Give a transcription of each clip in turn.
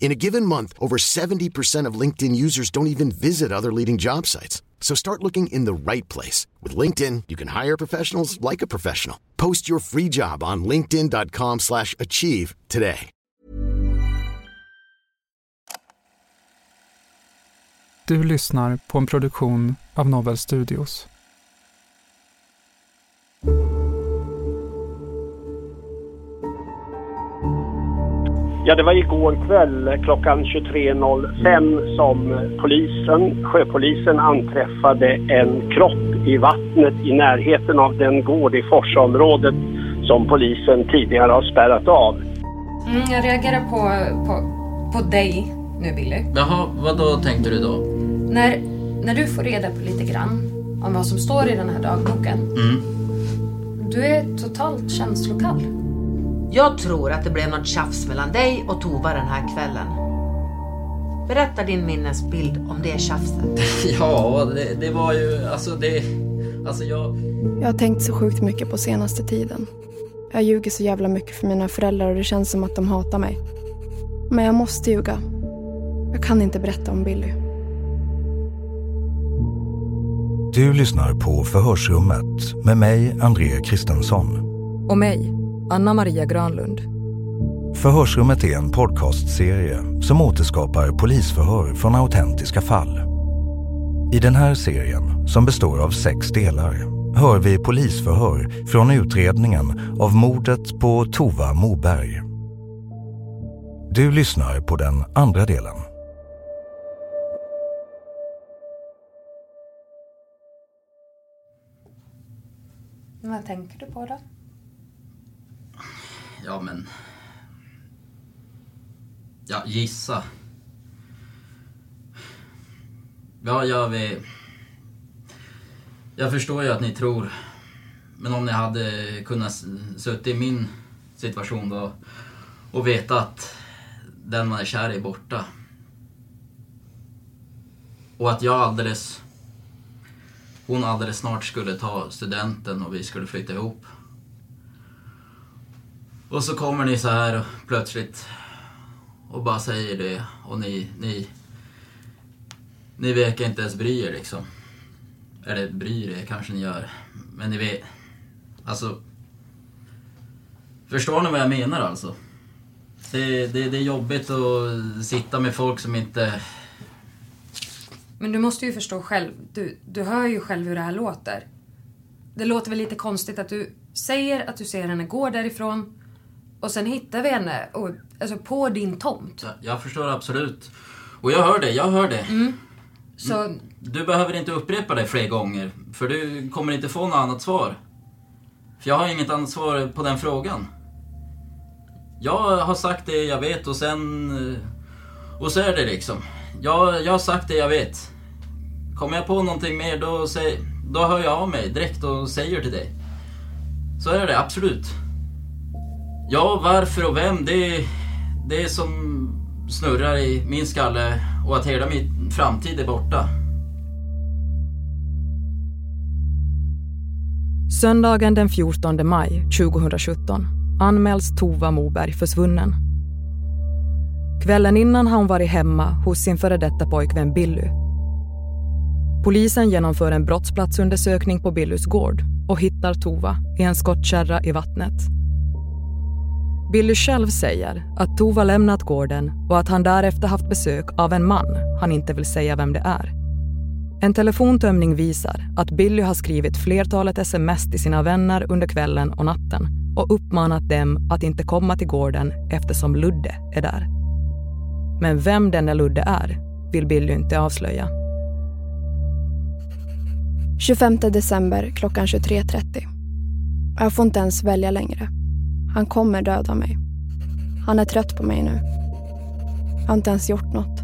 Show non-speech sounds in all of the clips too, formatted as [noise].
In a given month, over 70% of LinkedIn users don't even visit other leading job sites. So start looking in the right place. With LinkedIn, you can hire professionals like a professional. Post your free job on linkedin.com slash achieve today. Du lyssnar på en produktion av Novel Studios. Ja, det var igår kväll klockan 23.05 som polisen, sjöpolisen anträffade en kropp i vattnet i närheten av den gård i Forsaområdet som polisen tidigare har spärrat av. Mm, jag reagerar på, på, på dig nu Billy. Jaha, vad då tänkte du då? När, när du får reda på lite grann om vad som står i den här dagboken. Mm. Du är totalt känslokall. Jag tror att det blev något tjafs mellan dig och Tova den här kvällen. Berätta din minnesbild om det tjafset. [laughs] Ja, det, det var ju, alltså det, alltså jag... Jag har tänkt så sjukt mycket på senaste tiden. Jag ljuger så jävla mycket för mina föräldrar och det känns som att de hatar mig. Men jag måste ljuga. Jag kan inte berätta om Billy. Du lyssnar på Förhörsrummet med mig, André Kristensson. Och mig, Anna Maria Granlund. Förhörsrummet är en podcastserie som återskapar polisförhör från autentiska fall. I den här serien, som består av sex delar, hör vi polisförhör från utredningen av mordet på Tova Moberg. Du lyssnar på den andra delen. Vad tänker du på då? Ja, men... Ja, gissa. Ja, gör vi? Jag förstår ju att ni tror... Men om ni hade kunnat sitta suttit i min situation då och veta att den man är kär i är borta. Och att jag alldeles... Hon alldeles snart skulle ta studenten och vi skulle flytta ihop. Och så kommer ni så här och plötsligt och bara säger det och ni, ni, ni verkar inte ens bry er liksom. Eller bryr er kanske ni gör. Men ni vet, alltså. Förstår ni vad jag menar alltså? Det, det, det är jobbigt att sitta med folk som inte... Men du måste ju förstå själv. Du, du hör ju själv hur det här låter. Det låter väl lite konstigt att du säger att du ser henne gå därifrån och sen hittar vi henne och, alltså på din tomt. Jag förstår absolut. Och jag hör det, jag hör det. Mm. Så Du behöver inte upprepa det fler gånger, för du kommer inte få något annat svar. För jag har inget annat svar på den frågan. Jag har sagt det jag vet och sen... eh, Och så är det liksom. Jag, jag har sagt det jag vet. Kommer jag på någonting mer då, säg, då hör jag av mig direkt och säger till dig. Så är det, absolut. Ja, varför och vem, det, är det som snurrar i min skalle och att hela min framtid är borta. Söndagen den 14 maj 2017 anmäls Tova Moberg försvunnen. Kvällen innan har hon varit hemma hos sin före detta pojkvän Billy. Polisen genomför en brottsplatsundersökning på Billys gård och hittar Tova i en skottkärra i vattnet. Billy själv säger att Tova lämnat gården och att han därefter haft besök av en man han inte vill säga vem det är. En telefontömning visar att Billy har skrivit flertalet sms till sina vänner under kvällen och natten och uppmanat dem att inte komma till gården eftersom Ludde är där. Men vem denna Ludde är vill Billy inte avslöja. 25 december klockan 23.30. Jag får inte ens välja längre. Han kommer döda mig. Han är trött på mig nu. Jag har inte ens gjort något.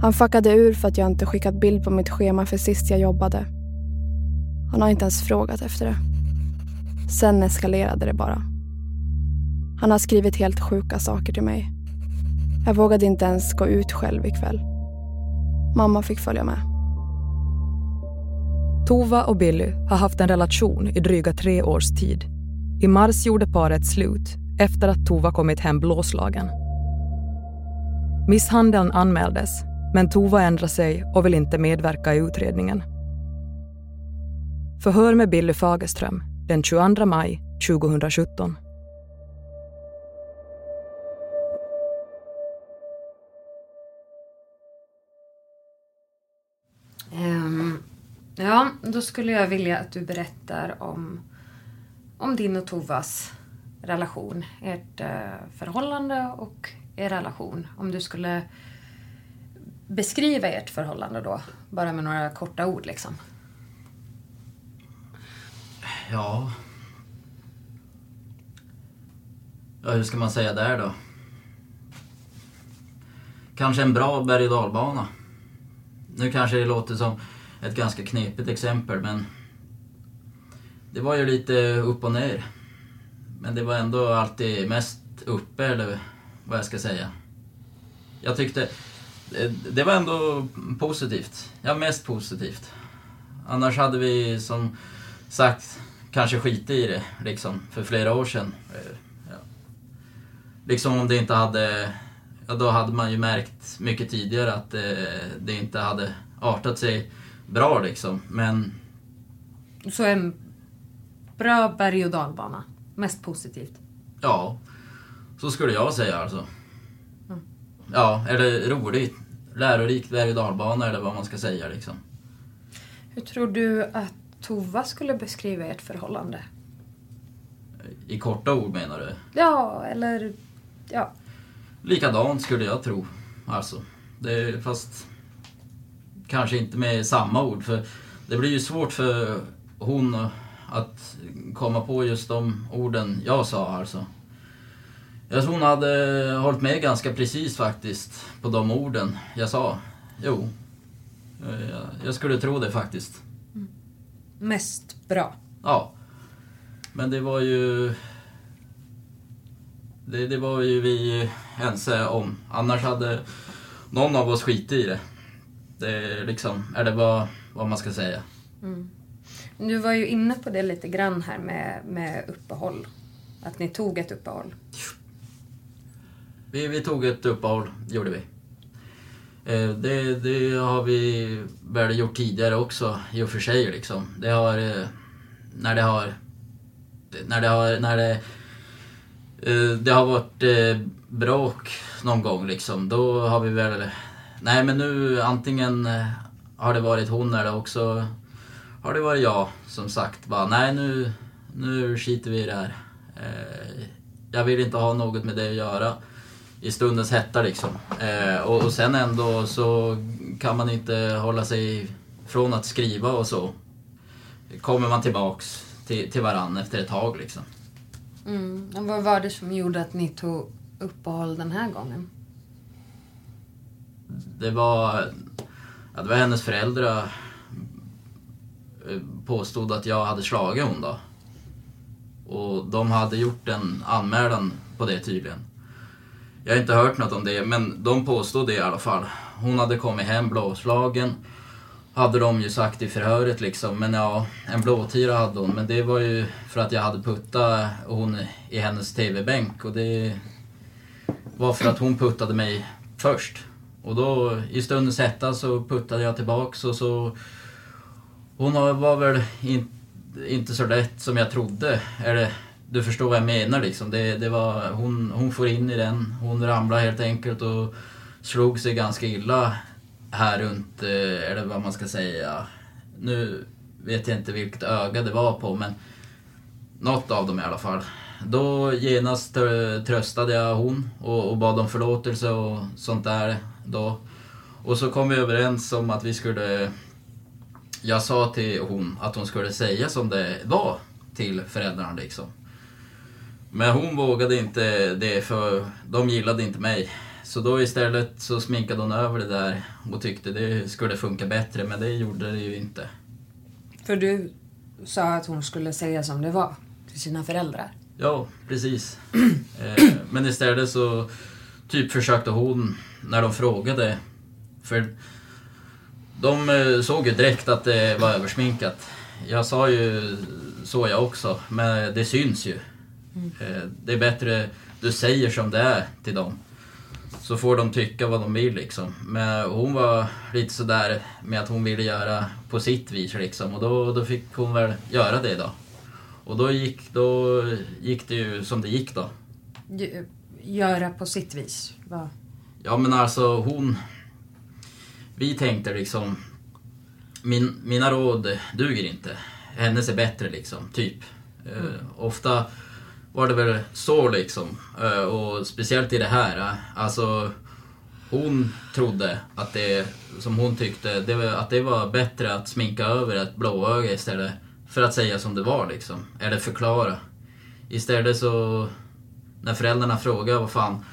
Han fuckade ur för att jag inte skickat bild på mitt schema för sist jag jobbade. Han har inte ens frågat efter det. Sen eskalerade det bara. Han har skrivit helt sjuka saker till mig. Jag vågade inte ens gå ut själv ikväll. Mamma fick följa med. Tova och Billy har haft en relation i dryga tre års tid. I mars gjorde paret slut efter att Tova kommit hem blåslagen. Misshandeln anmäldes, men Tova ändrade sig och vill inte medverka i utredningen. Förhör med Billy Fagerström den 22 maj 2017. Um, ehm, ja, då skulle jag vilja att du berättar om, om din och Tovas relation. Ert eh, förhållande och er relation. Om du skulle beskriva ert förhållande då, bara med några korta ord liksom. Ja... Ja, hur ska man säga där då? Kanske en bra berg och dalbana. Nu kanske det låter som ett ganska knepigt exempel men det var ju lite upp och ner. Men det var ändå alltid mest uppe eller vad jag ska säga. Jag tyckte eh, det var ändå positivt. Ja, mest positivt. Annars hade vi som sagt kanske skit i det liksom för flera år sedan. Eh, ja. Liksom om det inte hade... Ja, då hade man ju märkt mycket tidigare att det, det inte hade artat sig bra liksom. Men... Så en bra berg och dalbana. Mest positivt. Ja, så skulle jag säga alltså. Mm. Ja, eller roligt. Lärorik berg och dalbana eller vad man ska säga liksom. Hur tror du att Tova skulle beskriva ert förhållande? I korta ord menar du? Ja, eller ja. Likadant skulle jag tro. Alltså, det, fast kanske inte med samma ord. För det blir ju svårt för hon att komma på just de orden jag sa alltså. Jag tror hon hade hållit med ganska precis faktiskt på de orden jag sa. Jo, jag skulle tro det faktiskt mest bra. Ja. Men det var ju... Det, det var ju vi ense om. Annars hade någon av oss skitit i det. Det liksom, är det vad, vad man ska säga. Mm. Du var ju inne på det lite grann här med, med uppehåll. Att ni tog ett uppehåll. Vi, vi tog ett uppehåll, gjorde vi. Eh, det, det, har vi väl gjort tidigare också i och för sig liksom. Det har... Eh, när det har... När det har... När det, eh, det har varit bråk någon gång liksom. Då har vi väl... Nej men nu antingen har det varit hon eller också har det varit jag som sagt bara nej nu, nu skiter vi i det här. Jag vill inte ha något med det att göra i stundens hetta liksom. Eh, och, och sen ändå så kan man inte hålla sig från att skriva och så. Kommer man tillbaks till, till varann efter ett tag liksom. Mm. Och vad var det som gjorde att ni tog uppehåll den här gången? Det var, ja, det var hennes föräldrar eh, påstod att jag hade slagit hon då. Och de hade gjort en anmälan på det tydligen Jag har inte hört något om det, men de påstod det i alla fall. Hon hade kommit hem blåslagen. Hade de ju sagt i förhöret liksom. Men ja, en blåtira hade hon. Men det var ju för att jag hade puttat hon i hennes TV-bänk. Och det var för att hon puttade mig först. Och då i stundens hetta så puttade jag tillbaks och så... Hon var väl in, inte så lätt som jag trodde. Eller, du förstår vad jag menar liksom. Det, det var, hon, hon får in i den. Hon ramlade helt enkelt och slog sig ganska illa här runt, eh, eller vad man ska säga. Nu vet jag inte vilket öga det var på men något av dem i alla fall. Då genast tröstade jag hon och, och bad om förlåtelse och sånt där då. Och så kom vi överens om att vi skulle... Jag sa till hon att hon skulle säga som det var till föräldrarna liksom. Men hon vågade inte det för de gillade inte mig. Så då istället så sminkade hon över det där och tyckte det skulle funka bättre men det gjorde det ju inte. För du sa att hon skulle säga som det var till sina föräldrar? Ja, precis. [clears throat] eh, men istället så typ försökte hon, när de frågade, för de eh, såg ju direkt att det var översminkat. Jag sa ju så jag också, men det syns ju. Mm. Eh, det är bättre du säger som det är till dem. Så får de tycka vad de vill liksom. Men hon var lite sådär med att hon ville göra på sitt vis liksom. Och då, då fick hon väl göra det då. Och då gick, då gick det ju som det gick då. Göra på sitt vis? Va? Ja men alltså hon... Vi tänkte liksom... Min, mina råd duger inte. Hennes är bättre liksom, typ. Mm. Uh, ofta var det väl så liksom. Uh, och speciellt i det här. Uh, alltså hon trodde att det, som hon tyckte, det var, att det var bättre att sminka över ett blåöga istället för att säga som det var liksom. Eller förklara. Istället så, när föräldrarna frågade vad fan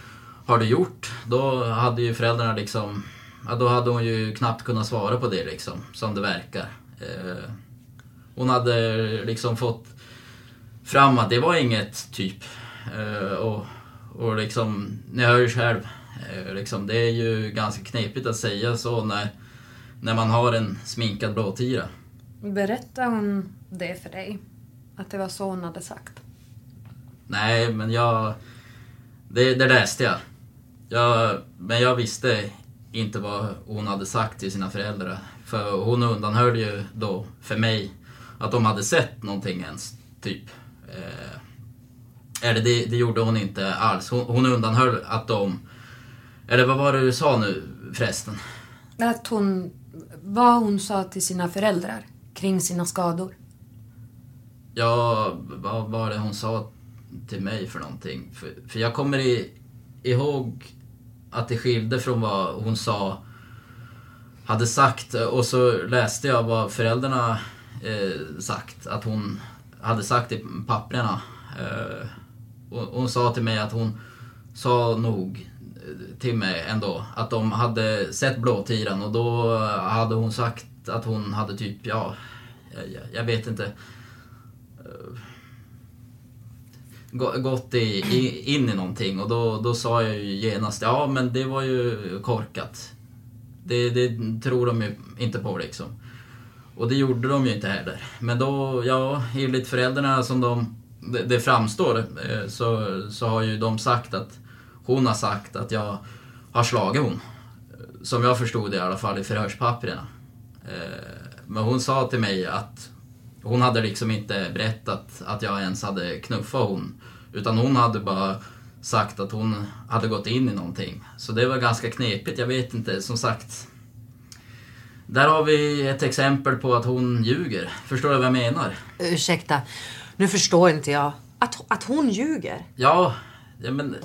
har du gjort? Då hade ju föräldrarna liksom, ja, då hade hon ju knappt kunnat svara på det liksom, som det verkar. Eh, hon hade liksom fått fram att det var inget typ. Eh, och, och liksom, ni hör ju själv, eh, liksom, det är ju ganska knepigt att säga så när, när man har en sminkad blåtira. Berättade hon det för dig? Att det var så hon hade sagt? Nej, men jag... Det, det läste jag. jag. Men jag visste inte vad hon hade sagt till sina föräldrar. För hon undanhöll ju då för mig att de hade sett någonting ens, typ. Eh, eller det, det gjorde hon inte alls. Hon, hon undanhöll att de... Eller vad var det du sa nu förresten? Att hon... Vad hon sa till sina föräldrar kring sina skador. Ja, vad var det hon sa till mig för någonting? För, för jag kommer i, ihåg att det skilde från vad hon sa hade sagt. Och så läste jag vad föräldrarna eh, sagt att hon hade sagt i papprena. Eh, och hon sa till mig att hon sa nog eh, till mig ändå att de hade sett blåtiran. Och då hade hon sagt att hon hade typ, ja, jag, jag vet inte. Eh, gått i, i, in i någonting och då, då sa jag ju genast ja men det var ju korkat. Det, det tror de ju inte på liksom. Och det gjorde de ju inte heller. Men då, ja, enligt föräldrarna som de, det, det framstår eh, så, så har ju de sagt att hon har sagt att jag har slagit hon. Som jag förstod det i alla fall i förhörspapperna. Eh, men hon sa till mig att hon hade liksom inte berättat att jag ens hade knuffat hon. Utan hon hade bara sagt att hon hade gått in i någonting. Så det var ganska knepigt, jag vet inte, som sagt. Där har vi ett exempel på att hon ljuger. Förstår du vad jag menar? Ursäkta, nu förstår inte jag. Att, att hon ljuger? Ja, men...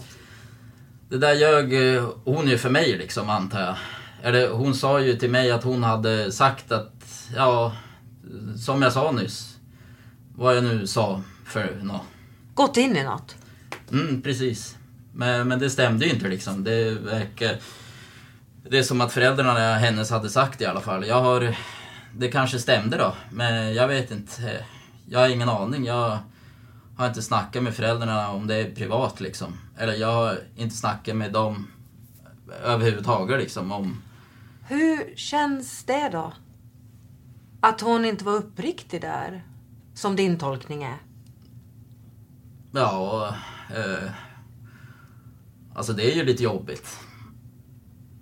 Det där ljög eh, hon ju för mig liksom, antar jag. Eller hon sa ju till mig att hon hade sagt att, ja, som jag sa nyss. Vad jag nu sa för något. Gått in i något? Mm, precis. Men, men det stämde ju inte liksom. Det verkar... Det är som att föräldrarna hennes hade sagt i alla fall. Jag har... Det kanske stämde då, men jag vet inte. Jag har ingen aning. Jag har inte snackat med föräldrarna om det är privat liksom. Eller jag har inte snackat med dem överhuvudtaget liksom om... Hur känns det då? Att hon inte var uppriktig där? Som din tolkning är? Ja, eh, alltså det är ju lite jobbigt.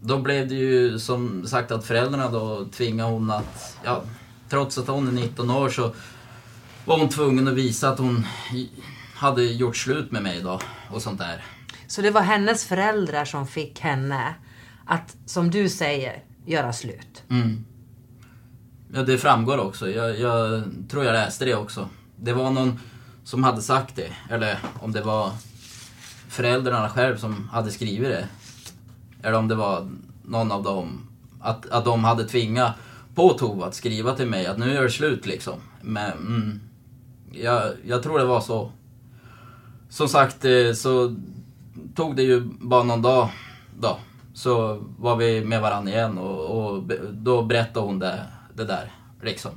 Då blev det ju som sagt att föräldrarna då tvingade hon att, ja, trots att hon är 19 år så var hon tvungen att visa att hon hade gjort slut med mig då och sånt där. Så det var hennes föräldrar som fick henne att, som du säger, göra slut? Mm. Ja, det framgår också. Jag, jag tror jag läste det också. Det var någon som hade sagt det. Eller om det var föräldrarna själv som hade skrivit det. Eller om det var någon av dem. Att, att de hade tvingat på Tova att skriva till mig att nu är det slut liksom. Men mm, jag, jag tror det var så. Som sagt eh, så tog det ju bara någon dag då. Så var vi med varandra igen och, och då berättade hon det, det där. Liksom.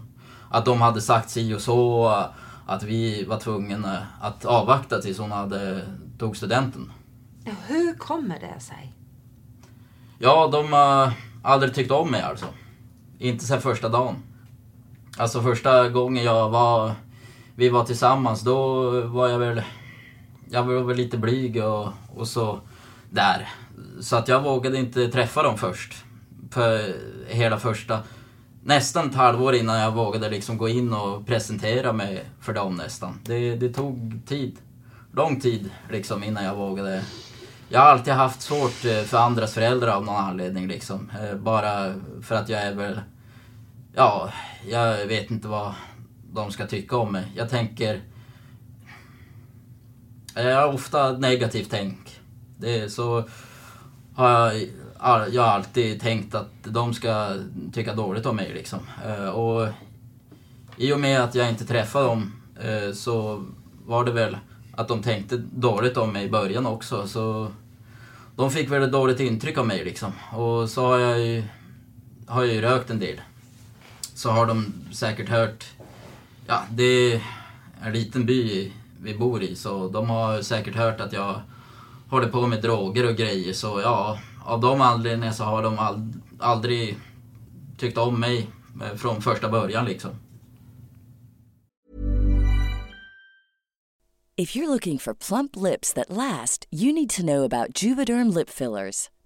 Att de hade sagt si och så. Att vi var tvungna att avvakta tills hon hade tog studenten. Ja, hur kommer det sig? Ja, de har aldrig tyckt om mig alltså. Inte sen första dagen. Alltså första gången jag var, vi var tillsammans, då var jag väl, jag var väl lite blyg och, och så där. Så att jag vågade inte träffa dem först. För hela första, nästan ett halvår innan jag vågade liksom gå in och presentera mig för dem nästan. Det, det tog tid. Lång tid liksom innan jag vågade. Jag har alltid haft svårt eh, för andras föräldrar av någon anledning liksom. Eh, bara för att jag är väl, ja, jag vet inte vad de ska tycka om mig. Jag tänker, eh, jag har ofta negativt tänk. Det är så har jag, jag har alltid tänkt att de ska tycka dåligt om mig liksom. Eh, och i och med att jag inte träffade dem eh, så var det väl att de tänkte dåligt om mig i början också. Så de fick väl ett dåligt intryck av mig liksom. Och så har jag ju, har jag ju rökt en del. Så har de säkert hört, ja det är en liten by vi bor i så de har säkert hört att jag håller på med droger och grejer så ja, av de anledningarna så har de ald aldrig tyckt om mig eh, från första början liksom. If you're looking for plump lips that last, you need to know about Juvederm lip fillers.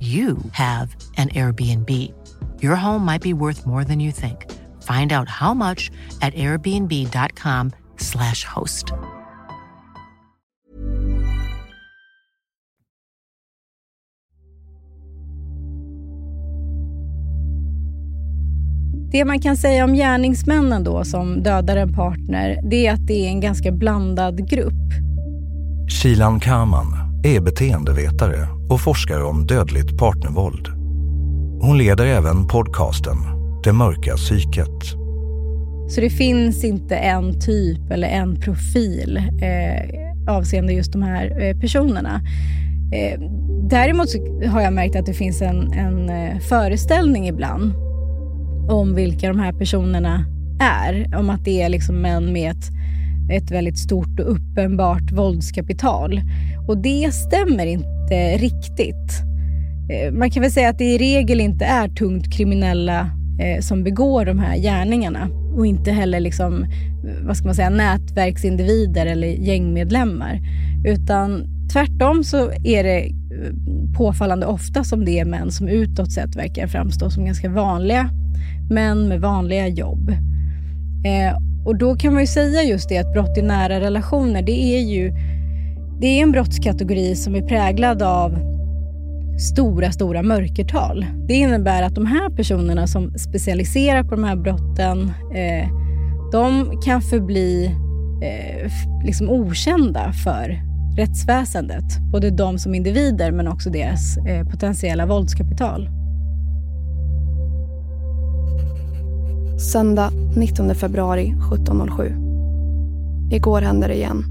you have an Airbnb. Your home might be worth more than you think. Find out how much at airbnb.com/slash host. Det man kan säga om gärningsmännen då som dödar en partner, det är att det är en ganska blandad grupp. Shilan Kaman är beteendevetare och forskar om dödligt partnervåld. Hon leder även podcasten Det mörka psyket. Så det finns inte en typ eller en profil eh, avseende just de här eh, personerna. Eh, däremot har jag märkt att det finns en, en eh, föreställning ibland om vilka de här personerna är. Om att det är liksom män med ett, ett väldigt stort och uppenbart våldskapital. Och det stämmer inte riktigt. Eh, man kan väl säga att det i regel inte är tungt kriminella eh, som begår de här gärningarna och inte heller liksom, eh, vad ska man säga, nätverksindivider eller gängmedlemmar. Utan tvärtom så är det påfallande ofta som det är män som utåt sett verkar framstå som ganska vanliga män med vanliga jobb. Eh, och då kan man ju säga just det att brott i nära relationer, det är ju det är en brottskategori som är präglad av stora, stora mörkertal. Det innebär att de här personerna som specialiserar på de här brotten, eh, de kan förbli eh, liksom okända för rättsväsendet. Både de som individer men också deras eh, potentiella våldskapital. Söndag 19 februari 17.07. Igår hände det igen.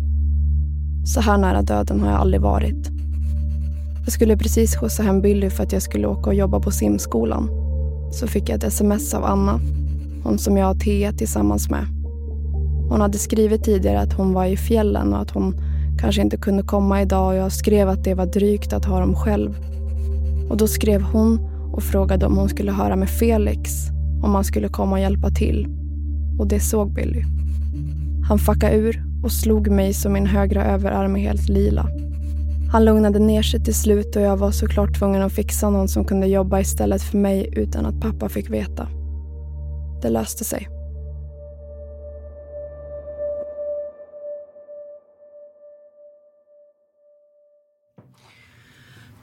Så här nära döden har jag aldrig varit. Jag skulle precis skjutsa hem Billy för att jag skulle åka och jobba på simskolan. Så fick jag ett sms av Anna, hon som jag har Tea tillsammans med. Hon hade skrivit tidigare att hon var i fjällen och att hon kanske inte kunde komma idag och jag skrev att det var drygt att ha dem själv. Och då skrev hon och frågade om hon skulle höra med Felix om han skulle komma och hjälpa till. Och det såg Billy. Han fuckade ur och slog mig så min högra överarm är helt lila. Han lugnade ner sig till slut och jag var såklart tvungen att fixa någon som kunde jobba istället för mig utan att pappa fick veta. Det löste sig.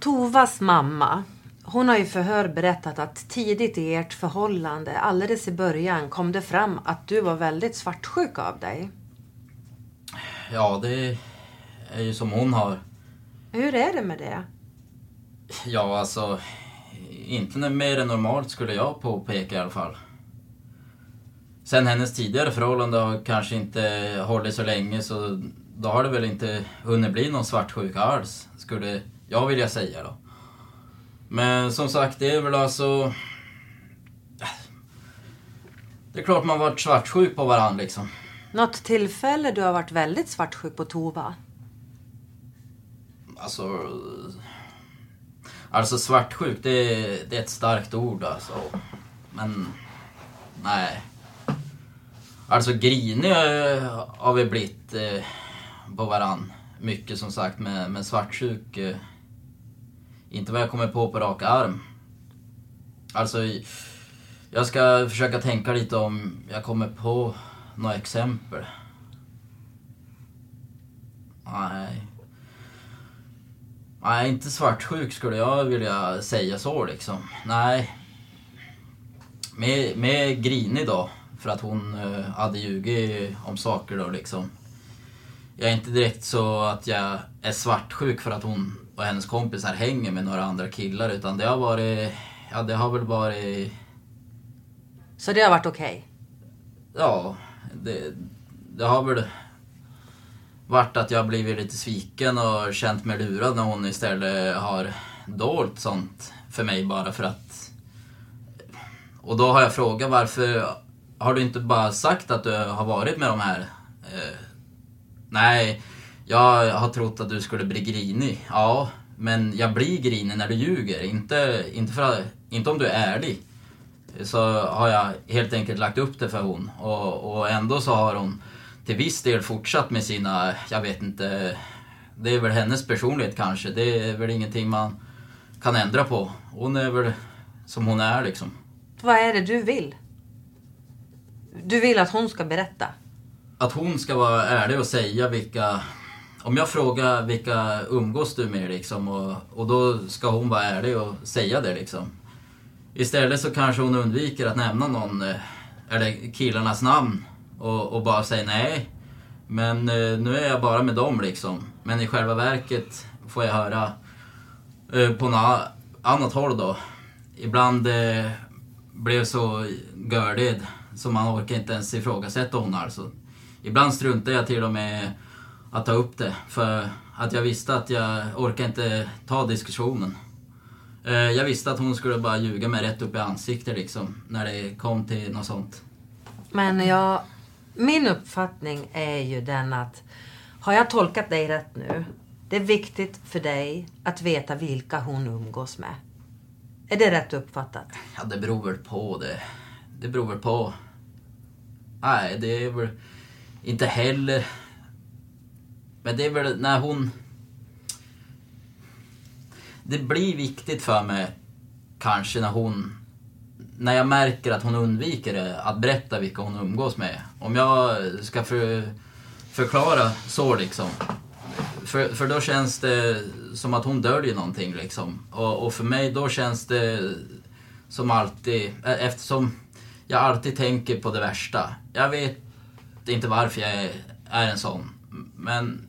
Tovas mamma, hon har i förhör berättat att tidigt i ert förhållande, alldeles i början, kom det fram att du var väldigt svartsjuk av dig. Ja, det är ju som hon har. Hur är det med det? Ja, alltså... Inte mer än normalt skulle jag påpeka i alla fall. Sen hennes tidigare förhållande har kanske inte hållit så länge så då har det väl inte hunnit bli någon svartsjuka alls, skulle jag vilja säga då. Men som sagt, det är väl alltså... Det är klart man varit svartsjuk på varandra liksom. Något tillfälle du har varit väldigt svartsjuk på Tova? Alltså... Alltså svartsjuk, det, det är ett starkt ord alltså. Men... Nej. Alltså grinig har vi blivit eh, på varann. Mycket som sagt, men, men svartsjuk... Eh, inte vad jag kommer på på rak arm. Alltså, jag ska försöka tänka lite om jag kommer på några exempel. Nej. Nej, inte svartsjuk skulle jag vilja säga så liksom. Nej. Mer, grinig då. För att hon eh, hade ljugit om saker då liksom. Jag är inte direkt så att jag är svartsjuk för att hon och hennes kompisar hänger med några andra killar utan det har varit, ja det har väl varit... Så det har varit okej? Okay? Ja, det, det har väl varit att jag blivit lite sviken och känt mig lurad när hon istället har dolt sånt för mig bara för att Och då har jag frågat varför har du inte bara sagt att du har varit med de här? Eh, nej, jag har trott att du skulle bli grinig. Ja, men jag blir grinig när du ljuger. Inte, inte, för, inte om du är ärlig. Så har jag helt enkelt lagt upp det för hon. Och, och ändå så har hon till viss del fortsatt med sina, jag vet inte, det är väl hennes personlighet kanske. Det är väl ingenting man kan ändra på. Hon är väl som hon är liksom. Vad är det du vill? Du vill att hon ska berätta? Att hon ska vara ärlig och säga vilka... Om jag frågar vilka umgås du med liksom och, och då ska hon vara ärlig och säga det liksom. Istället så kanske hon undviker att nämna någon, eh, eller killarnas namn och, och bara säger nej. Men eh, nu är jag bara med dem liksom. Men i själva verket får jag höra eh, på något annat håll då. Ibland eh, blev så gördig så man orkar inte ens ifrågasätta hon alltså. Ibland struntar jag till och med att ta upp det för att jag visste att jag orkar inte ta diskussionen. Eh, jag visste att hon skulle bara ljuga mig rätt upp i ansiktet liksom när det kom till något sånt. Men jag, min uppfattning är ju den att har jag tolkat dig rätt nu? Det är viktigt för dig att veta vilka hon umgås med. Är det rätt uppfattat? Ja, det beror väl på det. Det beror väl på. Nej, det är väl inte heller... Men det är väl när hon... Det blir viktigt för mig kanske när hon... När jag märker att hon undviker det, att berätta vilka hon umgås med. Om jag ska för, förklara så liksom. För, för då känns det som att hon döljer någonting liksom. Och, och för mig då känns det som alltid, e, eftersom jag alltid tänker på det värsta. Jag vet inte varför jag är, är en sån. Men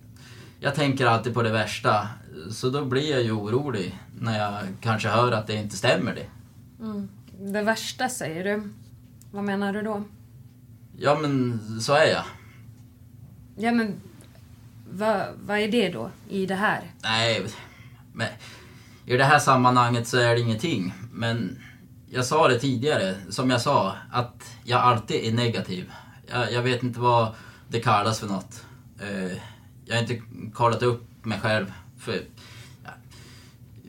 jag tänker alltid på det värsta. Så då blir jag ju orolig när jag kanske hör att det inte stämmer det. Mm. Det värsta säger du. Vad menar du då? Ja men så är jag. Ja men vad, vad är det då i det här? Nej, men i det här sammanhanget så är det ingenting. Men jag sa det tidigare, som jag sa, att jag alltid är negativ. Jag, jag vet inte vad det kallas för något. Eh, jag har inte kollat upp mig själv. För,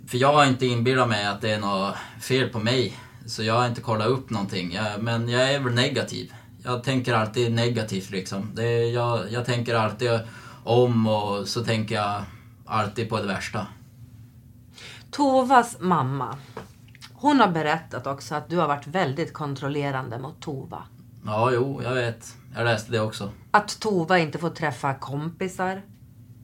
för jag har inte inbillat mig att det är något fel på mig. Så jag har inte kollat upp någonting. Jag, men jag är väl negativ. Jag tänker alltid negativt liksom. Det, jag, jag tänker alltid om och så tänker jag alltid på det värsta. Tovas mamma, hon har berättat också att du har varit väldigt kontrollerande mot Tova. Ja, jo, jag vet. Jag läste det också. Att Tova inte får träffa kompisar,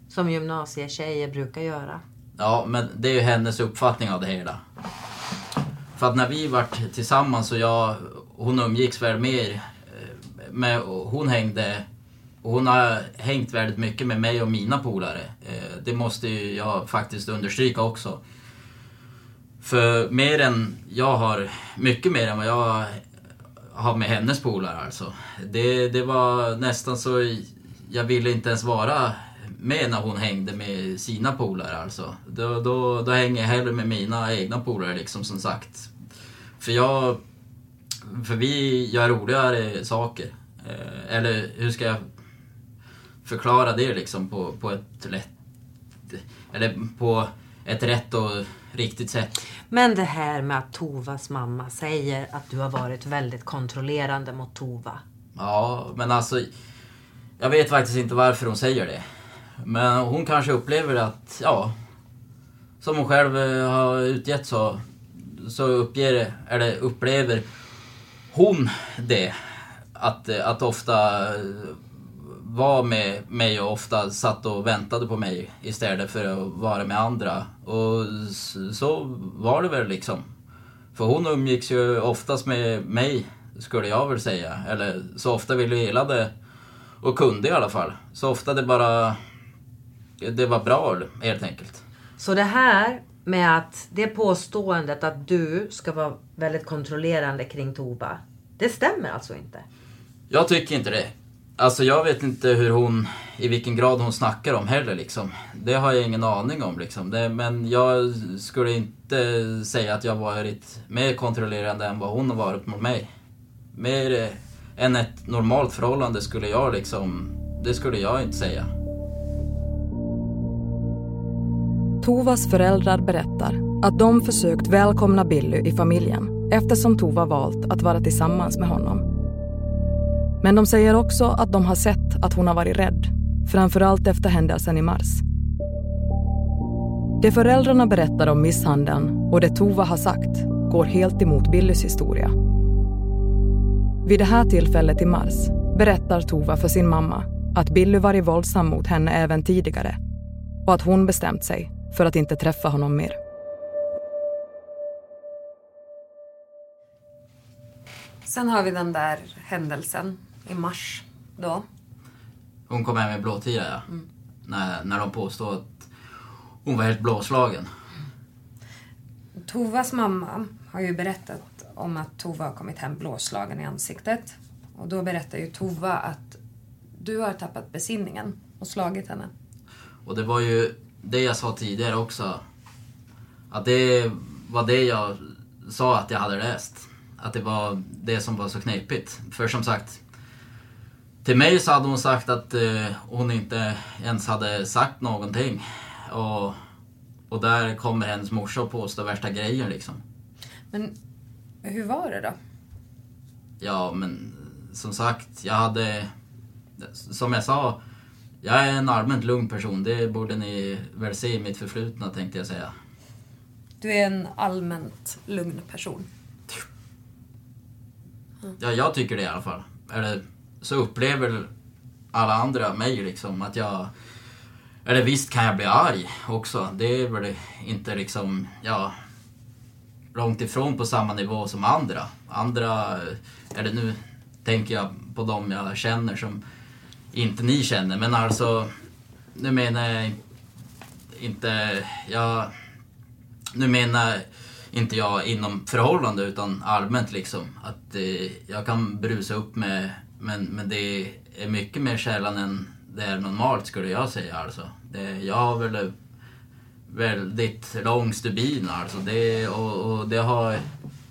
som gymnasietjejer brukar göra. Ja, men det är ju hennes uppfattning av det hela. För att när vi vart tillsammans och jag, hon umgicks väl mer eh, med, hon hängde hon har hängt väldigt mycket med mig och mina polare. Eh, det måste ju jag faktiskt understryka också. För mer än jag har, mycket mer än vad jag har med hennes polare alltså. Det, det var nästan så, jag ville inte ens vara med när hon hängde med sina polare alltså. Då, då, då hänger jag hellre med mina egna polare liksom som sagt. För jag, för vi gör roligare saker. Eh, eller hur ska jag förklara det liksom på, på ett lätt... Eller på ett rätt och riktigt sätt. Men det här med att Tovas mamma säger att du har varit väldigt kontrollerande mot Tova. Ja, men alltså... Jag vet faktiskt inte varför hon säger det. Men hon kanske upplever att, ja... Som hon själv eh, har utgett så, så uppger, eller upplever hon det. Att, eh, att ofta eh, var med mig och ofta satt och väntade på mig istället för att vara med andra. Och så var det väl liksom. För hon umgicks ju oftast med mig, skulle jag väl säga. Eller så ofta vi ville och kunde i alla fall. Så ofta det bara... Det var bra helt enkelt. Så det här med att det påståendet att du ska vara väldigt kontrollerande kring Tova. Det stämmer alltså inte? Jag tycker inte det. Alltså jag vet inte hur hon, i vilken grad hon snackar om heller liksom. Det har jag ingen aning om liksom. Det, men jag skulle inte säga att jag varit mer kontrollerande än vad hon har varit mot mig. Mer än ett normalt förhållande skulle jag liksom, det skulle jag inte säga. Tovas föräldrar berättar att de försökt välkomna Billy i familjen eftersom Tova valt att vara tillsammans med honom. Men de säger också att de har sett att hon har varit rädd, framförallt efter händelsen i mars. Det föräldrarna berättar om misshandeln och det Tova har sagt går helt emot Billys historia. Vid det här tillfället i mars berättar Tova för sin mamma att Billy varit våldsam mot henne även tidigare och att hon bestämt sig för att inte träffa honom mer. Sen har vi den där händelsen i mars då. Hon kom hem med blåtira ja. Mm. När, när de påstod att hon var helt blåslagen. Tovas mamma har ju berättat om att Tova har kommit hem blåslagen i ansiktet. Och då berättar ju Tova att du har tappat besinningen och slagit henne. Och det var ju det jag sa tidigare också. Att det var det jag sa att jag hade läst. Att det var det som var så knepigt. För som sagt, till mig så hade hon sagt att eh, hon inte ens hade sagt någonting. Och, och där kommer hennes morsa och påstår värsta grejen liksom. Men hur var det då? Ja, men som sagt, jag hade... Som jag sa, jag är en allmänt lugn person. Det borde ni väl se i mitt förflutna tänkte jag säga. Du är en allmänt lugn person? Ja, jag tycker det i alla fall. Eller så upplever alla andra mig liksom att jag... Eller visst kan jag bli arg också. Det är väl inte liksom, ja... Långt ifrån på samma nivå som andra. Andra, eller nu tänker jag på dem jag känner som inte ni känner. Men alltså, nu menar jag inte, jag... Nu menar inte jag inom förhållande utan allmänt liksom. Att eh, jag kan brusa upp med, men, men det är mycket mer sällan än det är normalt skulle jag säga alltså. Det, jag har väl väldigt lång stubin alltså. Det, och, och det har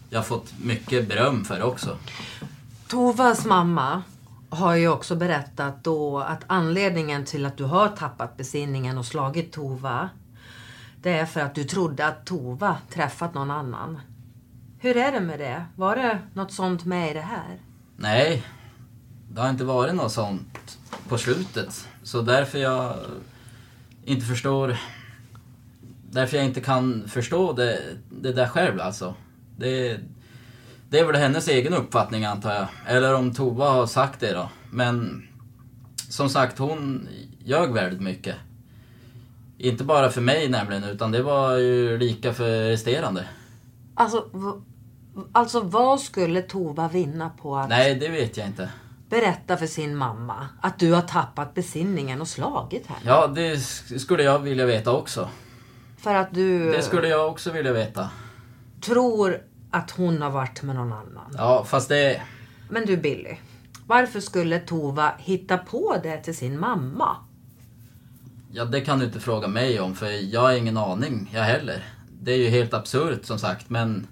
jag fått mycket beröm för också. Tovas mamma har ju också berättat då att anledningen till att du har tappat besinningen och slagit Tova det är för att du trodde att Tova träffat någon annan. Hur är det med det? Var det något sånt med i det här? Nej, det har inte varit något sånt på slutet. Så därför jag inte förstår... Därför jag inte kan förstå det, det där själv alltså. Det, det är väl hennes egen uppfattning antar jag. Eller om Tova har sagt det då. Men som sagt, hon ljög väldigt mycket. Inte bara för mig nämligen, utan det var ju lika för resterande. Alltså, alltså vad skulle Tova vinna på att... Nej, det vet jag inte. Berätta för sin mamma att du har tappat besinningen och slagit henne. Ja, det skulle jag vilja veta också. För att du... Det skulle jag också vilja veta. Tror att hon har varit med någon annan. Ja, fast det... Men du Billy. Varför skulle Tova hitta på det till sin mamma? Ja, det kan du inte fråga mig om för jag har ingen aning, jag heller. Det är ju helt absurt som sagt, men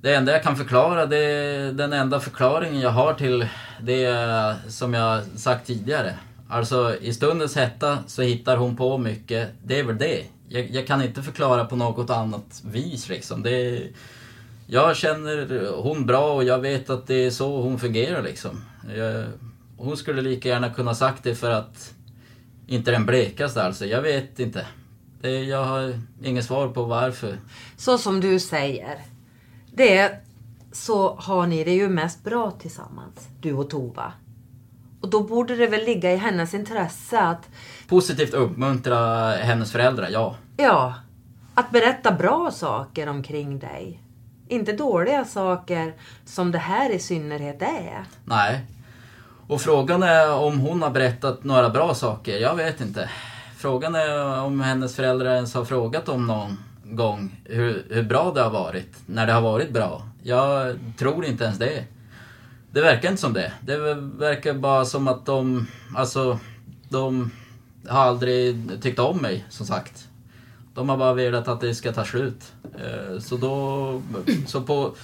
det enda jag kan förklara, det är den enda förklaringen jag har till det som jag sagt tidigare. Alltså i stundens hetta så hittar hon på mycket, det är väl det. Jag, jag kan inte förklara på något annat vis liksom. Det, jag känner hon bra och jag vet att det är så hon fungerar liksom. Jag, hon skulle lika gärna kunna sagt det för att inte den blekaste alltså, jag vet inte. Det, jag har inget svar på varför. Så som du säger. Det så har ni det ju mest bra tillsammans, du och Tova. Och då borde det väl ligga i hennes intresse att... Positivt uppmuntra hennes föräldrar, ja. Ja. Att berätta bra saker omkring dig. Inte dåliga saker som det här i synnerhet är. Nej. Och frågan är om hon har berättat några bra saker. Jag vet inte. Frågan är om hennes föräldrar ens har frågat om någon gång hur, hur bra det har varit. När det har varit bra. Jag tror inte ens det. Det verkar inte som det. Det verkar bara som att de, alltså, de har aldrig tyckt om mig, som sagt. De har bara velat att det ska ta slut. Eh, så då, så på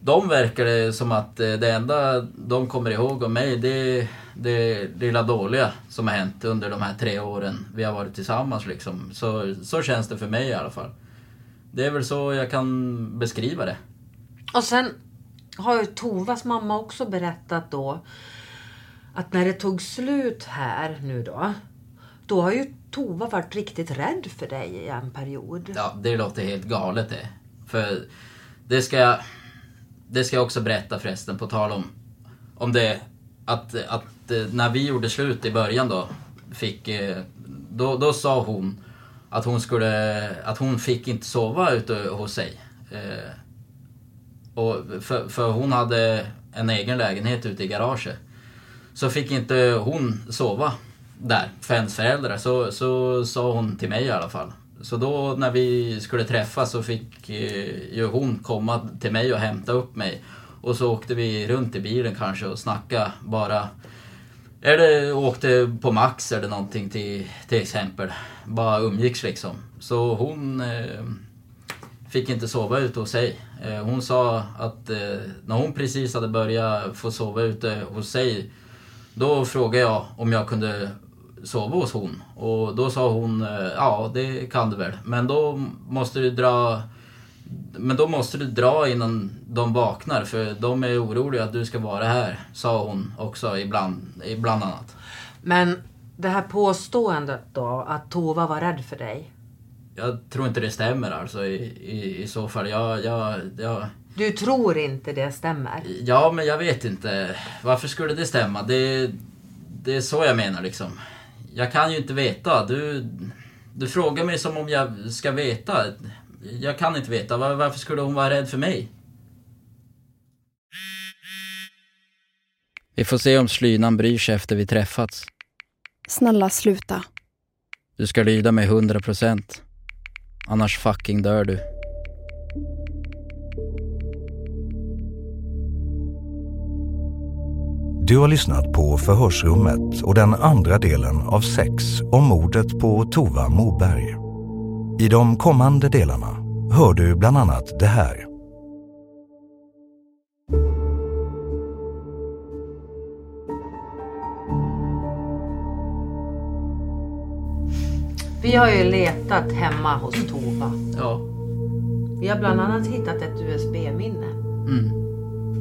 dem verkar det som att eh, det enda de kommer ihåg om mig, det är det lilla dåliga som har hänt under de här tre åren vi har varit tillsammans liksom. Så, så känns det för mig i alla fall. Det är väl så jag kan beskriva det. Och sen har ju Tovas mamma också berättat då att när det tog slut här nu då, då har ju Tova varit riktigt rädd för dig i en period. Ja, det låter helt galet det. För det ska jag, det ska jag också berätta förresten, på tal om, om det. Att, att eh, när vi gjorde slut i början då, fick, eh, då, då sa hon att hon skulle, att hon fick inte sova ute hos sig. Eh, och för, för hon hade en egen lägenhet ute i garaget. Så fick inte hon sova där för ens föräldrar. Så, så sa hon till mig i alla fall. Så då när vi skulle träffas så fick eh, ju hon komma till mig och hämta upp mig. Och så åkte vi runt i bilen kanske och snackade bara. Eller åkte på Max eller någonting till, till exempel. Bara umgicks liksom. Så hon eh, fick inte sova ute hos sig. Eh, hon sa att eh, när hon precis hade börjat få sova ute hos sig. Då frågade jag om jag kunde sova hos hon. Och då sa hon, eh, ja det kan du väl. Men då måste du dra men då måste du dra innan de vaknar för de är oroliga att du ska vara här, sa hon också ibland, ibland annat. Men det här påståendet då, att Tova var rädd för dig. Jag tror inte det stämmer alltså i, i, i så fall. Jag, jag, jag... Du tror inte det stämmer? Ja, men jag vet inte. Varför skulle det stämma? Det, det är så jag menar liksom jag kan ju inte veta. Du, du frågar mig som om jag ska veta. Jag kan inte veta. Var, varför skulle hon vara rädd för mig? Vi får se om slynan bryr sig efter vi träffats. Snälla sluta. Du ska lyda mig hundra procent. Annars fucking dör du. Du har lyssnat på Förhörsrummet och den andra delen av sex om mordet på Tova Moberg. I de kommande delarna hör du bland annat det här. Vi har ju letat hemma hos Tova. Ja. Vi har bland annat hittat ett USB-minne. Mm.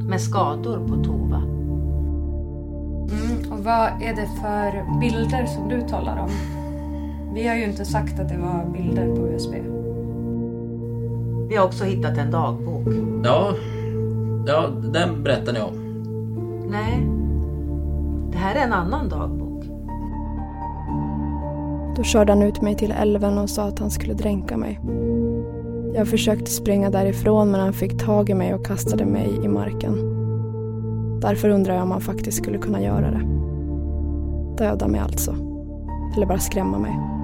Med skador på Tova. Vad är det för bilder som du talar om? Vi har ju inte sagt att det var bilder på USB. Vi har också hittat en dagbok. Ja, ja den berättar ni om. Nej, det här är en annan dagbok. Då körde han ut mig till älven och sa att han skulle dränka mig. Jag försökte springa därifrån men han fick tag i mig och kastade mig i marken. Därför undrar jag om han faktiskt skulle kunna göra det. Döda mig alltså. Eller bara skrämma mig.